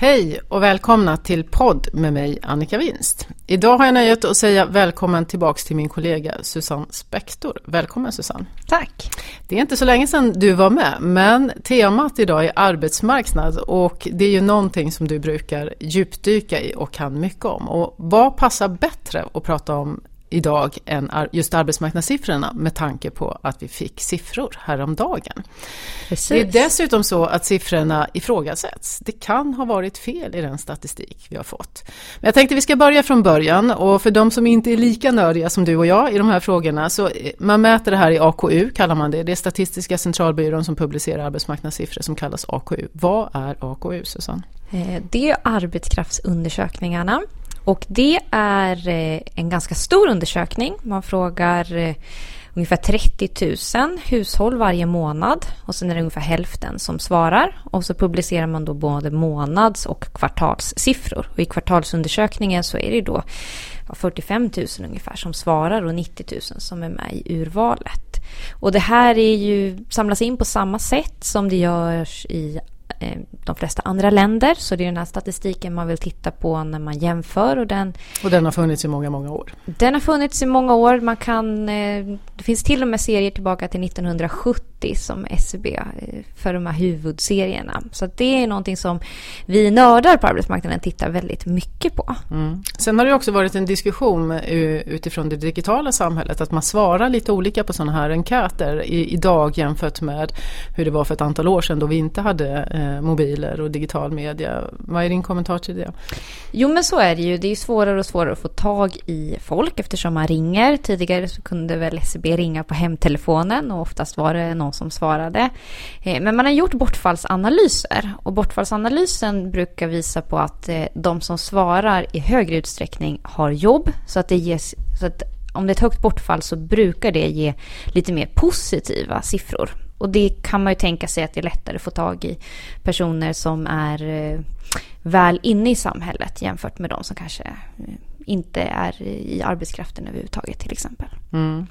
Hej och välkomna till podd med mig Annika Winst. Idag har jag nöjet att säga välkommen tillbaks till min kollega Susanne Spektor. Välkommen Susanne! Tack! Det är inte så länge sedan du var med, men temat idag är arbetsmarknad och det är ju någonting som du brukar djupdyka i och kan mycket om. Och vad passar bättre att prata om idag än just arbetsmarknadssiffrorna med tanke på att vi fick siffror häromdagen. Precis. Det är dessutom så att siffrorna ifrågasätts. Det kan ha varit fel i den statistik vi har fått. Men jag tänkte vi ska börja från början och för de som inte är lika nördiga som du och jag i de här frågorna så eh, man mäter det här i AKU kallar man det. Det är Statistiska centralbyrån som publicerar arbetsmarknadssiffror som kallas AKU. Vad är AKU Susanne? Eh, det är arbetskraftsundersökningarna och det är eh, en ganska stor undersökning. Man frågar eh, ungefär 30 000 hushåll varje månad och sen är det ungefär hälften som svarar. Och så publicerar man då både månads och kvartalssiffror. Och i kvartalsundersökningen så är det då 45 000 ungefär som svarar och 90 000 som är med i urvalet. Och det här är ju, samlas in på samma sätt som det görs i de flesta andra länder. Så det är den här statistiken man vill titta på när man jämför. Och den, och den har funnits i många, många år? Den har funnits i många år. Man kan, eh, det finns till och med serier tillbaka till 1970 som SCB eh, för de här huvudserierna. Så det är någonting som vi nördar på arbetsmarknaden tittar väldigt mycket på. Mm. Sen har det också varit en diskussion utifrån det digitala samhället att man svarar lite olika på sådana här enkäter idag jämfört med hur det var för ett antal år sedan då vi inte hade eh, Eh, mobiler och digital media. Vad är din kommentar till det? Jo men så är det ju. Det är svårare och svårare att få tag i folk eftersom man ringer. Tidigare så kunde väl SCB ringa på hemtelefonen och oftast var det någon som svarade. Eh, men man har gjort bortfallsanalyser och bortfallsanalysen brukar visa på att eh, de som svarar i högre utsträckning har jobb så att det ges så att om det är ett högt bortfall så brukar det ge lite mer positiva siffror. Och det kan man ju tänka sig att det är lättare att få tag i personer som är eh, väl inne i samhället jämfört med de som kanske eh, inte är i arbetskraften överhuvudtaget till exempel. Mm.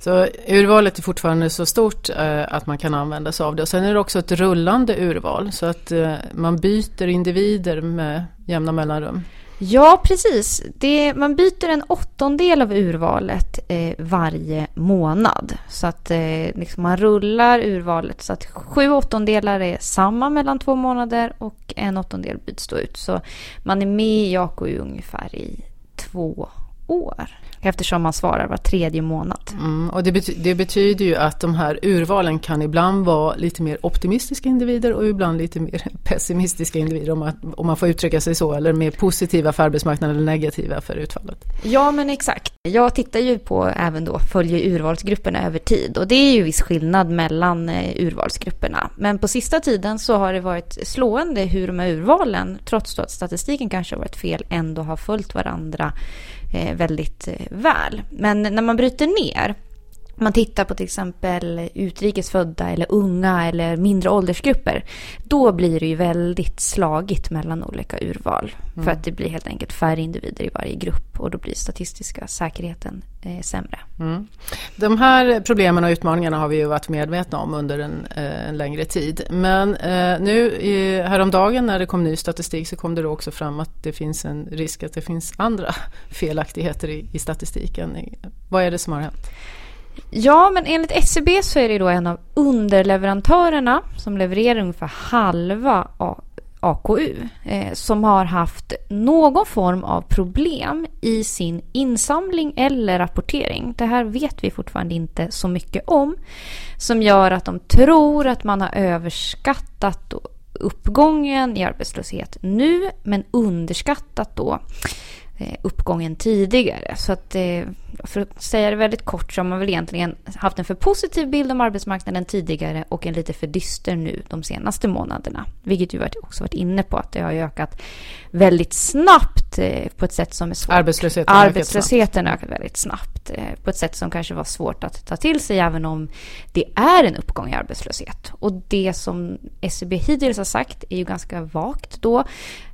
Så urvalet är fortfarande så stort eh, att man kan använda sig av det. Och sen är det också ett rullande urval så att eh, man byter individer med jämna mellanrum. Ja, precis. Det, man byter en åttondel av urvalet eh, varje månad. Så att eh, liksom man rullar urvalet så att sju åttondelar är samma mellan två månader och en åttondel byts då ut. Så man är med i AKU ungefär i två år eftersom man svarar var tredje månad. Mm, och det, bety det, betyder ju att de här urvalen kan ibland vara lite mer optimistiska individer och ibland lite mer pessimistiska individer om man, om man får uttrycka sig så, eller mer positiva för arbetsmarknaden eller negativa för utfallet. Ja men exakt. Jag tittar ju på även då, följer urvalsgrupperna över tid och det är ju viss skillnad mellan eh, urvalsgrupperna. Men på sista tiden så har det varit slående hur de här urvalen, trots att statistiken kanske har varit fel, ändå har följt varandra Eh, väldigt eh, väl. Men när man bryter ner man tittar på till exempel utrikesfödda eller unga eller mindre åldersgrupper. Då blir det ju väldigt slagigt mellan olika urval. Mm. För att det blir helt enkelt färre individer i varje grupp och då blir statistiska säkerheten eh, sämre. Mm. De här problemen och utmaningarna har vi ju varit medvetna om under en, eh, en längre tid. Men eh, nu i, häromdagen när det kom ny statistik så kom det då också fram att det finns en risk att det finns andra felaktigheter i, i statistiken. Vad är det som har hänt? Ja, men enligt SCB så är det då en av underleverantörerna som levererar ungefär halva AKU eh, som har haft någon form av problem i sin insamling eller rapportering. Det här vet vi fortfarande inte så mycket om. Som gör att de tror att man har överskattat uppgången i arbetslöshet nu men underskattat då uppgången tidigare. Så att, eh, för att säga det väldigt kort så har man väl egentligen haft en för positiv bild om arbetsmarknaden tidigare och en lite för dyster nu de senaste månaderna. Vilket ju också varit inne på att det har ökat väldigt snabbt eh, på ett sätt som är svårt. Arbetslösheten, Arbetslösheten har ökat väldigt snabbt på ett sätt som kanske var svårt att ta till sig även om det är en uppgång i arbetslöshet. Och det som SCB e hittills har sagt är ju ganska vagt då Eh,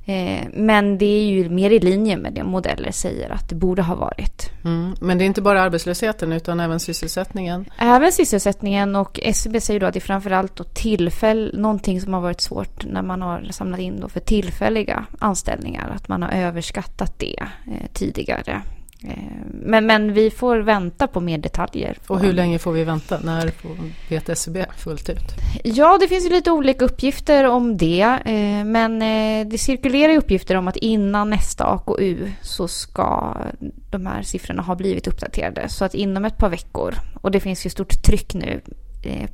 men det är ju mer i linje med det modeller säger att det borde ha varit. Mm. Men det är inte bara arbetslösheten utan även sysselsättningen? Även sysselsättningen och SCB säger då att det är framförallt då tillfäll, någonting som har varit svårt när man har samlat in då för tillfälliga anställningar. Att man har överskattat det eh, tidigare. Eh, men, men vi får vänta på mer detaljer. Och hur länge får vi vänta? När får, vet SCB fullt ut? Ja, det finns ju lite olika uppgifter om det. Eh, men eh, det cirkulerar uppgifter om att innan nästa AKU så ska de här siffrorna ha blivit uppdaterade. Så att inom ett par veckor. Och det finns ju stort tryck nu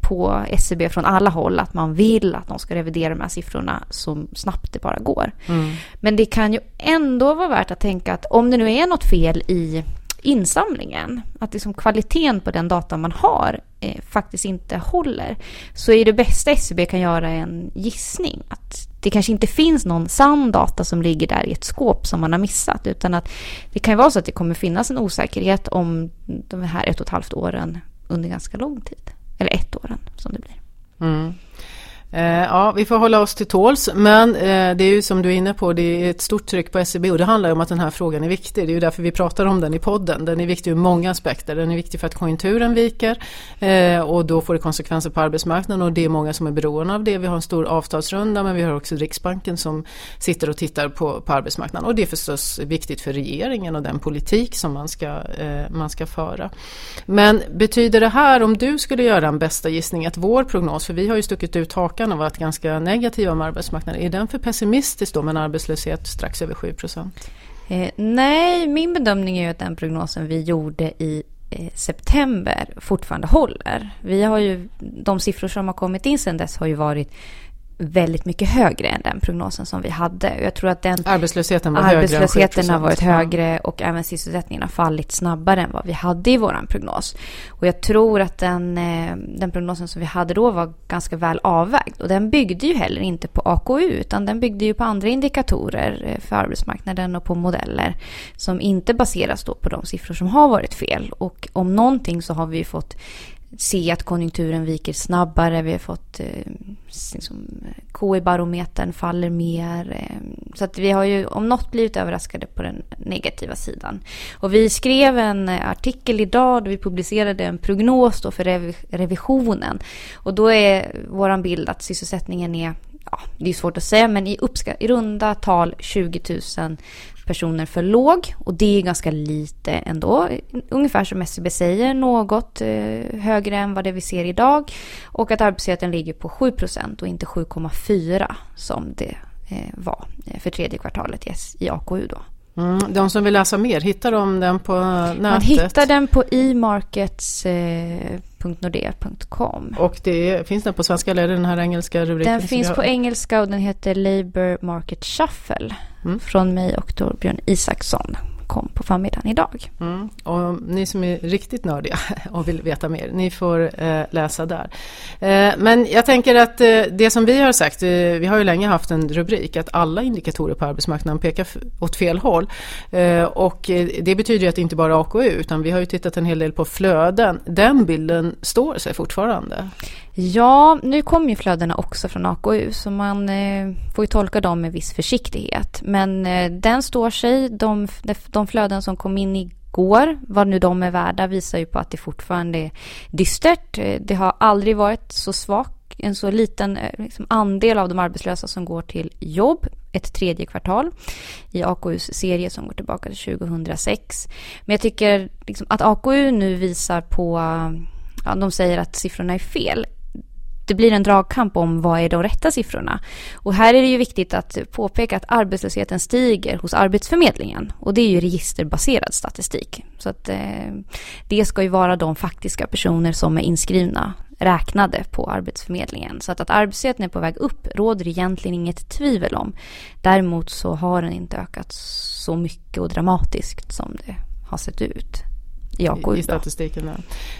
på SCB från alla håll att man vill att de ska revidera de här siffrorna så snabbt det bara går. Mm. Men det kan ju ändå vara värt att tänka att om det nu är något fel i insamlingen, att liksom kvaliteten på den data man har eh, faktiskt inte håller, så är det bästa SCB kan göra en gissning. Att det kanske inte finns någon sann data som ligger där i ett skåp som man har missat, utan att det kan ju vara så att det kommer finnas en osäkerhet om de här ett och ett halvt åren under ganska lång tid. Eller ett åren som det blir. Mm. Eh, ja, vi får hålla oss till tåls, men eh, det är ju som du är inne på, det är ett stort tryck på SCB och det handlar om att den här frågan är viktig. Det är ju därför vi pratar om den i podden. Den är viktig ur många aspekter. Den är viktig för att konjunkturen viker eh, och då får det konsekvenser på arbetsmarknaden och det är många som är beroende av det. Vi har en stor avtalsrunda men vi har också Riksbanken som sitter och tittar på, på arbetsmarknaden och det är förstås viktigt för regeringen och den politik som man ska, eh, man ska föra. Men betyder det här, om du skulle göra en bästa gissning, att vår prognos, för vi har ju stuckit ut hakan och varit ganska negativa om arbetsmarknaden. Är den för pessimistisk då med en arbetslöshet strax över 7 procent? Eh, nej, min bedömning är ju att den prognosen vi gjorde i eh, september fortfarande håller. Vi har ju, de siffror som har kommit in sedan dess har ju varit väldigt mycket högre än den prognosen som vi hade. Jag tror att den arbetslösheten, var arbetslösheten högre har varit högre och även sysselsättningen har fallit snabbare än vad vi hade i vår prognos. Och jag tror att den, eh, den prognosen som vi hade då var ganska väl avvägd. Och den byggde ju heller inte på AKU utan den byggde ju på andra indikatorer eh, för arbetsmarknaden och på modeller som inte baseras då på de siffror som har varit fel. Och om någonting så har vi ju fått se att konjunkturen viker snabbare. Vi har fått eh, liksom, KI-barometern faller mer. Eh, så att vi har ju om något blivit överraskade på den negativa sidan. Och vi skrev en artikel idag då vi publicerade en prognos då för rev revisionen. Och då är vår bild att sysselsättningen är ja, det är svårt att säga, men i, i runda tal 20 000 personer för låg och det är ganska lite ändå. Ungefär som SCB säger, något eh, högre än vad det vi ser idag och att arbetslösheten ligger på 7% och inte 7,4 som det eh, var eh, för tredje kvartalet i AKU då. Mm, de som vill läsa mer, hittar de den på nätet? Man hittar den på emarkets.nordea.com. Och det, finns den på svenska eller är det den här engelska rubriken? Den finns på engelska och den heter Labour Market Shuffle mm. från mig och Torbjörn Isaksson kom på förmiddagen idag. Mm. Och ni som är riktigt nördiga och vill veta mer, ni får eh, läsa där. Eh, men jag tänker att eh, det som vi har sagt, eh, vi har ju länge haft en rubrik att alla indikatorer på arbetsmarknaden pekar åt fel håll. Eh, och eh, det betyder ju att det inte bara är AKU utan vi har ju tittat en hel del på flöden. Den bilden står sig fortfarande. Ja, nu kommer ju flödena också från AKU så man får ju tolka dem med viss försiktighet. Men den står sig. De, de de flöden som kom in igår, vad nu de är värda, visar ju på att det fortfarande är dystert. Eh, det har aldrig varit så svag, en så liten eh, liksom, andel av de arbetslösa som går till jobb ett tredje kvartal i AKUs serie som går tillbaka till 2006. Men jag tycker liksom, att AKU nu visar på Ja, de säger att siffrorna är fel det blir en dragkamp om vad är de rätta siffrorna. Och här är det ju viktigt att påpeka att arbetslösheten stiger hos Arbetsförmedlingen. Och det är ju registerbaserad statistik. Så att eh, det ska ju vara de faktiska personer som är inskrivna räknade på Arbetsförmedlingen. Så att, att arbetslösheten är på väg upp råder egentligen inget tvivel om. Däremot så har den inte ökat så mycket och dramatiskt som det har sett ut i, i statistiken.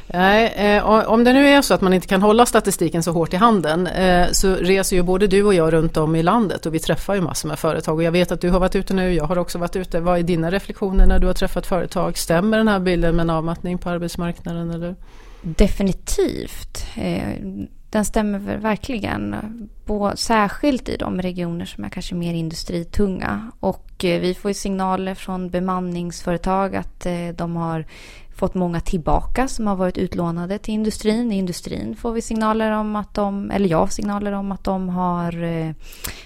Nej, eh, om det nu är så att man inte kan hålla statistiken så hårt i handen eh, så reser ju både du och jag runt om i landet och vi träffar ju massor med företag och jag vet att du har varit ute nu, jag har också varit ute. Vad är dina reflektioner när du har träffat företag? Stämmer den här bilden med en avmattning på arbetsmarknaden? Eller? Definitivt. Eh, den stämmer verkligen. Särskilt i de regioner som är kanske mer industritunga. Och vi får ju signaler från bemanningsföretag att de har fått många tillbaka som har varit utlånade till industrin. I industrin får vi signaler om att de, eller jag signaler om att de har eh,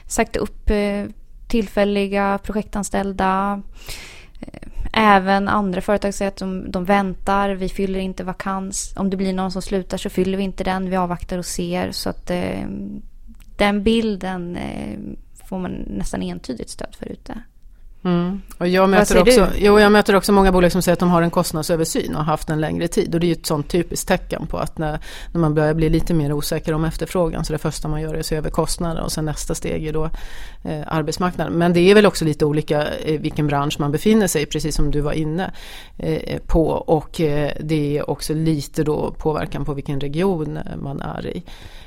sagt upp eh, tillfälliga projektanställda. Eh, även andra företag säger att de, de, väntar, vi fyller inte vakans. Om det blir någon som slutar så fyller vi inte den, vi avvaktar och ser. Så att eh, den bilden eh, får man nästan entydigt stöd för ute. Mm. Och jag, möter också, jo, jag möter också många bolag som säger att de har en kostnadsöversyn och har haft en längre tid. Och det är ju ett sånt typiskt tecken på att när, när man börjar bli lite mer osäker om efterfrågan så det första man gör är att se över kostnader och sen nästa steg är då eh, arbetsmarknaden. Men det är väl också lite olika i vilken bransch man befinner sig precis som du var inne eh, på. Och eh, det är också lite då påverkan på vilken region man är i.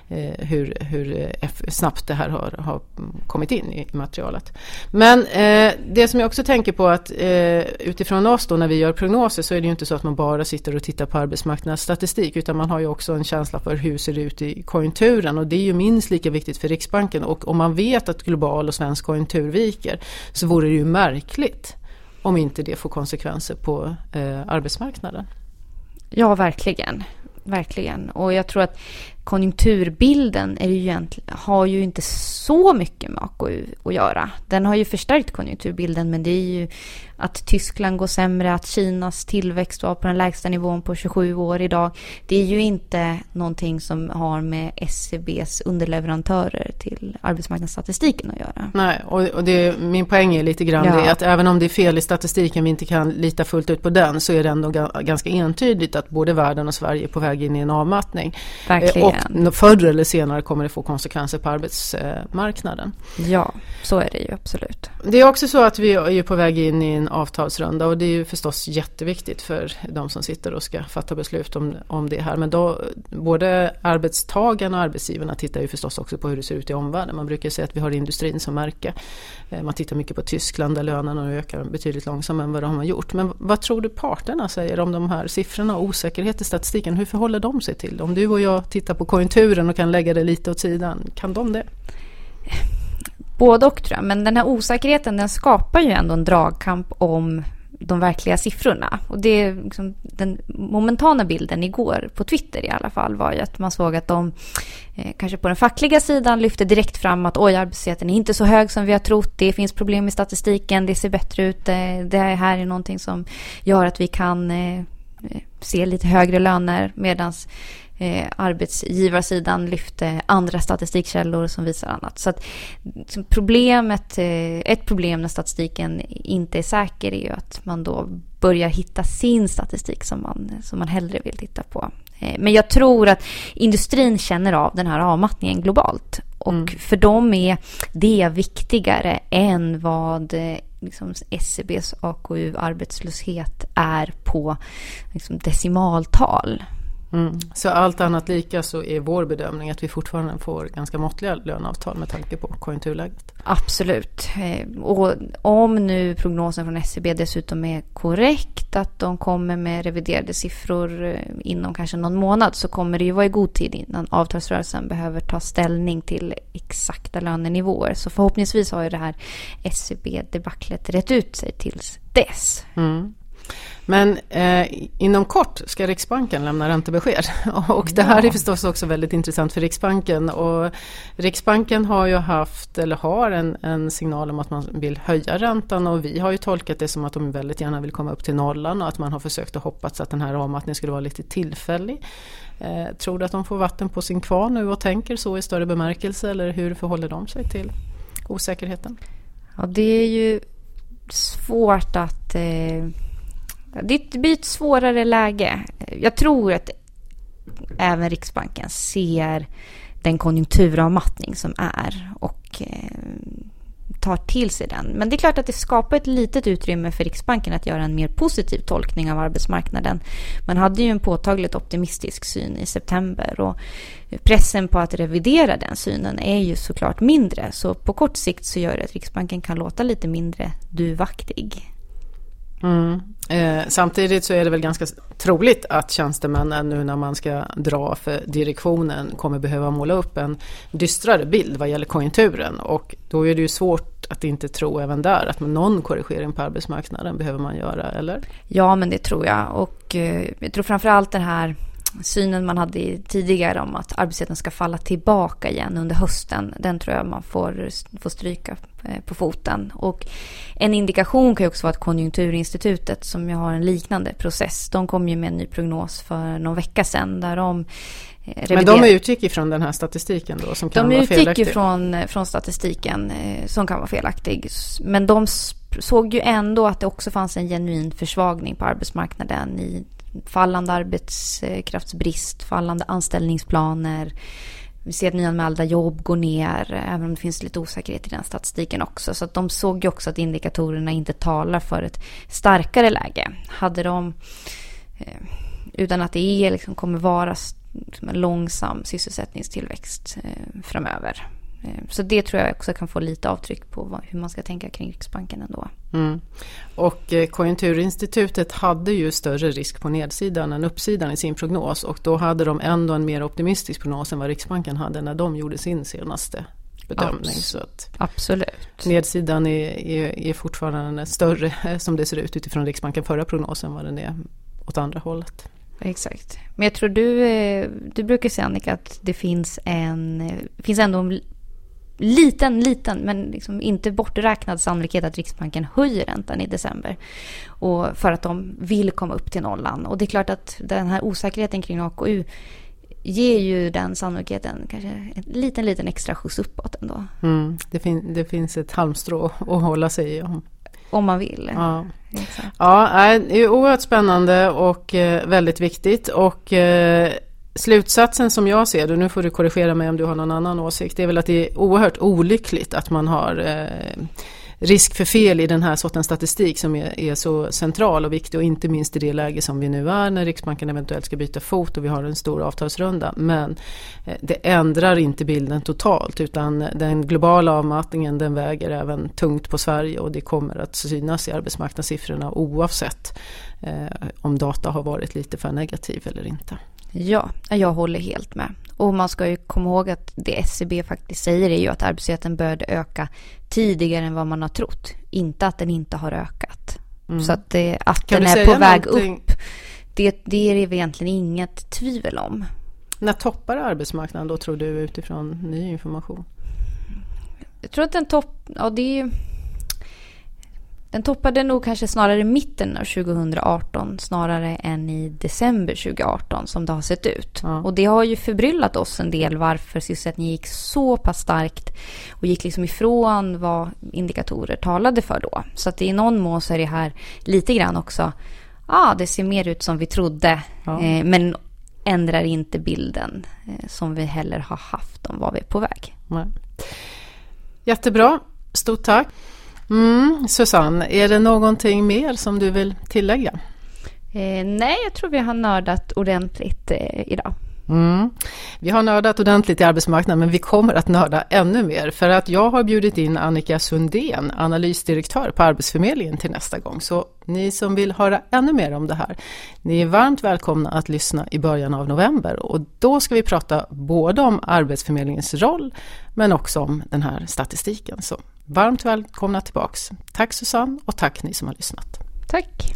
Eh, hur, hur eh, snabbt det här har, har kommit in i materialet. Men eh, det som jag också tänker på att eh, utifrån oss då när vi gör prognoser så är det ju inte så att man bara sitter och tittar på arbetsmarknadsstatistik utan man har ju också en känsla för hur ser det ut i konjunkturen och det är ju minst lika viktigt för Riksbanken och om man vet att global och svensk konjunktur viker så vore det ju märkligt om inte det får konsekvenser på eh, arbetsmarknaden. Ja, verkligen. Verkligen. Och jag tror att konjunkturbilden är ju har ju inte så mycket med AKU att göra. Den har ju förstärkt konjunkturbilden men det är ju att Tyskland går sämre, att Kinas tillväxt var på den lägsta nivån på 27 år idag. Det är ju inte någonting som har med SCBs e underleverantörer till arbetsmarknadsstatistiken att göra. Nej, och, och det, min poäng är lite grann ja. det att även om det är fel i statistiken, vi inte kan lita fullt ut på den, så är det ändå ganska entydigt att både världen och Sverige är på väg in i en avmattning. Verkligen. Och förr eller senare kommer det få konsekvenser på arbetsmarknaden. Ja, så är det ju absolut. Det är också så att vi är på väg in i en avtalsrunda och det är ju förstås jätteviktigt för de som sitter och ska fatta beslut om, om det här. Men då, både arbetstagarna och arbetsgivarna tittar ju förstås också på hur det ser ut i omvärlden. Man brukar säga att vi har industrin som märke. Eh, man tittar mycket på Tyskland där lönerna ökar betydligt långsammare än vad de har gjort. Men vad tror du parterna säger om de här siffrorna och osäkerhet i statistiken? Hur förhåller de sig till det? Om du och jag tittar på konjunkturen och kan lägga det lite åt sidan, kan de det? Både och tror jag, men den här osäkerheten den skapar ju ändå en dragkamp om de verkliga siffrorna. Och det liksom, den momentana bilden igår på Twitter i alla fall var ju att man såg att de eh, kanske på den fackliga sidan lyfte direkt fram att oj, arbetslösheten är inte så hög som vi har trott. Det finns problem i statistiken, det ser bättre ut. Eh, det här är någonting som gör att vi kan eh, eh se lite högre löner medans eh, arbetsgivarsidan lyfte andra statistikkällor som visar annat. Så att problemet, eh, ett problem när statistiken inte är säker är ju att man då börjar hitta sin statistik som man, som man hellre vill titta på. Eh, men jag tror att industrin känner av den här avmattningen globalt. Och mm. för dem är det viktigare än vad liksom SCBs AKU-arbetslöshet är på liksom decimaltal. Mm. Så allt annat lika så är vår bedömning att vi fortfarande får ganska måttliga löneavtal med tanke på konjunkturläget. Absolut. Eh, och om nu prognosen från SCB e dessutom är korrekt, att de kommer med reviderade siffror eh, inom kanske någon månad, så kommer det ju vara i god tid innan avtalsrörelsen behöver ta ställning till exakta lönenivåer. Så förhoppningsvis har ju det här SCB-debaclet e rätt ut sig tills dess. Mm. Men eh, inom kort ska Riksbanken lämna räntebesked och det här är förstås också väldigt intressant för Riksbanken. Och Riksbanken har ju haft, eller har en, en, signal om att man vill höja räntan och vi har ju tolkat det som att de väldigt gärna vill komma upp till nollan och att man har försökt att hoppas att den här avmattningen skulle vara lite tillfällig. Eh, tror du att de får vatten på sin kvarn nu och tänker så i större bemärkelse eller hur förhåller de sig till osäkerheten? Ja, det är ju svårt att eh det blir ett svårare läge. Jag tror att även Riksbanken ser den konjunkturavmattning som är och eh, tar till sig den. Men det är klart att det skapar ett litet utrymme för Riksbanken att göra en mer positiv tolkning av arbetsmarknaden. Man hade ju en påtagligt optimistisk syn i september och pressen på att revidera den synen är ju såklart mindre. Så på kort sikt så gör det att Riksbanken kan låta lite mindre duvaktig. Mm. Eh, samtidigt så är det väl ganska troligt att tjänstemännen nu när man ska dra för direktionen kommer behöva måla upp en dystrare bild vad gäller konjunkturen och då är det ju svårt att inte tro även där att någon korrigering på arbetsmarknaden behöver man göra, eller? Ja, men det tror jag och eh, jag tror framförallt den här synen man hade tidigare om att arbetslösheten ska falla tillbaka igen under hösten, den tror jag man får, får stryka eh, på foten. Och en indikation kan ju också vara att Konjunkturinstitutet som ju har en liknande process, de kom ju med en ny prognos för någon vecka sedan där de Revider. Men de utgick ifrån den här statistiken då som kan de vara felaktig? De utgick ifrån eh, från statistiken eh, som kan vara felaktig. Men de såg ju ändå att det också fanns en genuin försvagning på arbetsmarknaden i fallande arbetskraftsbrist, fallande anställningsplaner. Vi ser att nyanmälda jobb går ner, även om det finns lite osäkerhet i den statistiken också. Så att de såg ju också att indikatorerna inte talar för ett starkare läge. Hade de, eh, utan att det är, liksom, kommer vara en långsam sysselsättningstillväxt eh, framöver. Eh, så det tror jag också kan få lite avtryck på hur man ska tänka kring Riksbanken ändå. Mm. Och eh, Konjunkturinstitutet hade ju större risk på nedsidan än uppsidan i sin prognos och då hade de ändå en mer optimistisk prognos än vad Riksbanken hade när de gjorde sin senaste bedömning. Abs Absolut. Nedsidan är, är, är fortfarande större eh, som det ser ut utifrån Riksbanken förra prognosen vad den är åt andra hållet. Exakt. Men jag tror du, du brukar säga Annika att det finns en, finns ändå en liten, liten, men liksom inte borträknad sannolikhet att Riksbanken höjer räntan i december. Och för att de vill komma upp till nollan. Och det är klart att den här osäkerheten kring AKU ger ju den sannolikheten kanske en liten, liten extra skjuts uppåt ändå. Mm, det, fin det finns ett halmstrå att hålla sig i. Om, om man vill. Ja. ja, det är oerhört spännande och eh, väldigt viktigt. Och eh, Slutsatsen som jag ser det, nu får du korrigera mig om du har någon annan åsikt, det är väl att det är oerhört olyckligt att man har eh, risk för fel i den här sortens statistik som är, är, så central och viktig och inte minst i det läge som vi nu är när Riksbanken eventuellt ska byta fot och vi har en stor avtalsrunda. Men eh, det ändrar inte bilden totalt utan den globala avmattningen den väger även tungt på Sverige och det kommer att synas i arbetsmarknadssiffrorna oavsett eh, om data har varit lite för negativ eller inte. Ja, jag håller helt med. Och man ska ju komma ihåg att det SCB e faktiskt säger är ju att arbetslösheten började öka tidigare än vad man har trott. Inte att den inte har ökat. Mm. Så att, det, att den är på väg någonting? upp, det, det är det egentligen inget tvivel om. När toppar arbetsmarknaden då tror du utifrån ny information? Jag tror att den topp, ja det är ju den toppade nog kanske snarare i mitten av 2018 snarare än i december 2018 som det har sett ut. Ja. Och det har ju förbryllat oss en del varför sysselsättningen gick så pass starkt och gick liksom ifrån vad indikatorer talade för då. Så att i någon mån så är det här lite grann också, ja det ser mer ut som vi trodde ja. eh, men ändrar inte bilden eh, som vi heller har haft om var vi är på väg. Nej. Jättebra, stort tack. Mm, Susanne, är det någonting mer som du vill tillägga? Eh, nej, jag tror vi har nördat ordentligt eh, idag. Mm. Vi har nördat ordentligt i arbetsmarknaden men vi kommer att nörda ännu mer för att jag har bjudit in Annika Sundén, analysdirektör på Arbetsförmedlingen till nästa gång. Så ni som vill höra ännu mer om det här, ni är varmt välkomna att lyssna i början av november och då ska vi prata både om Arbetsförmedlingens roll men också om den här statistiken. Så varmt välkomna tillbaks. Tack Susanne och tack ni som har lyssnat. Tack.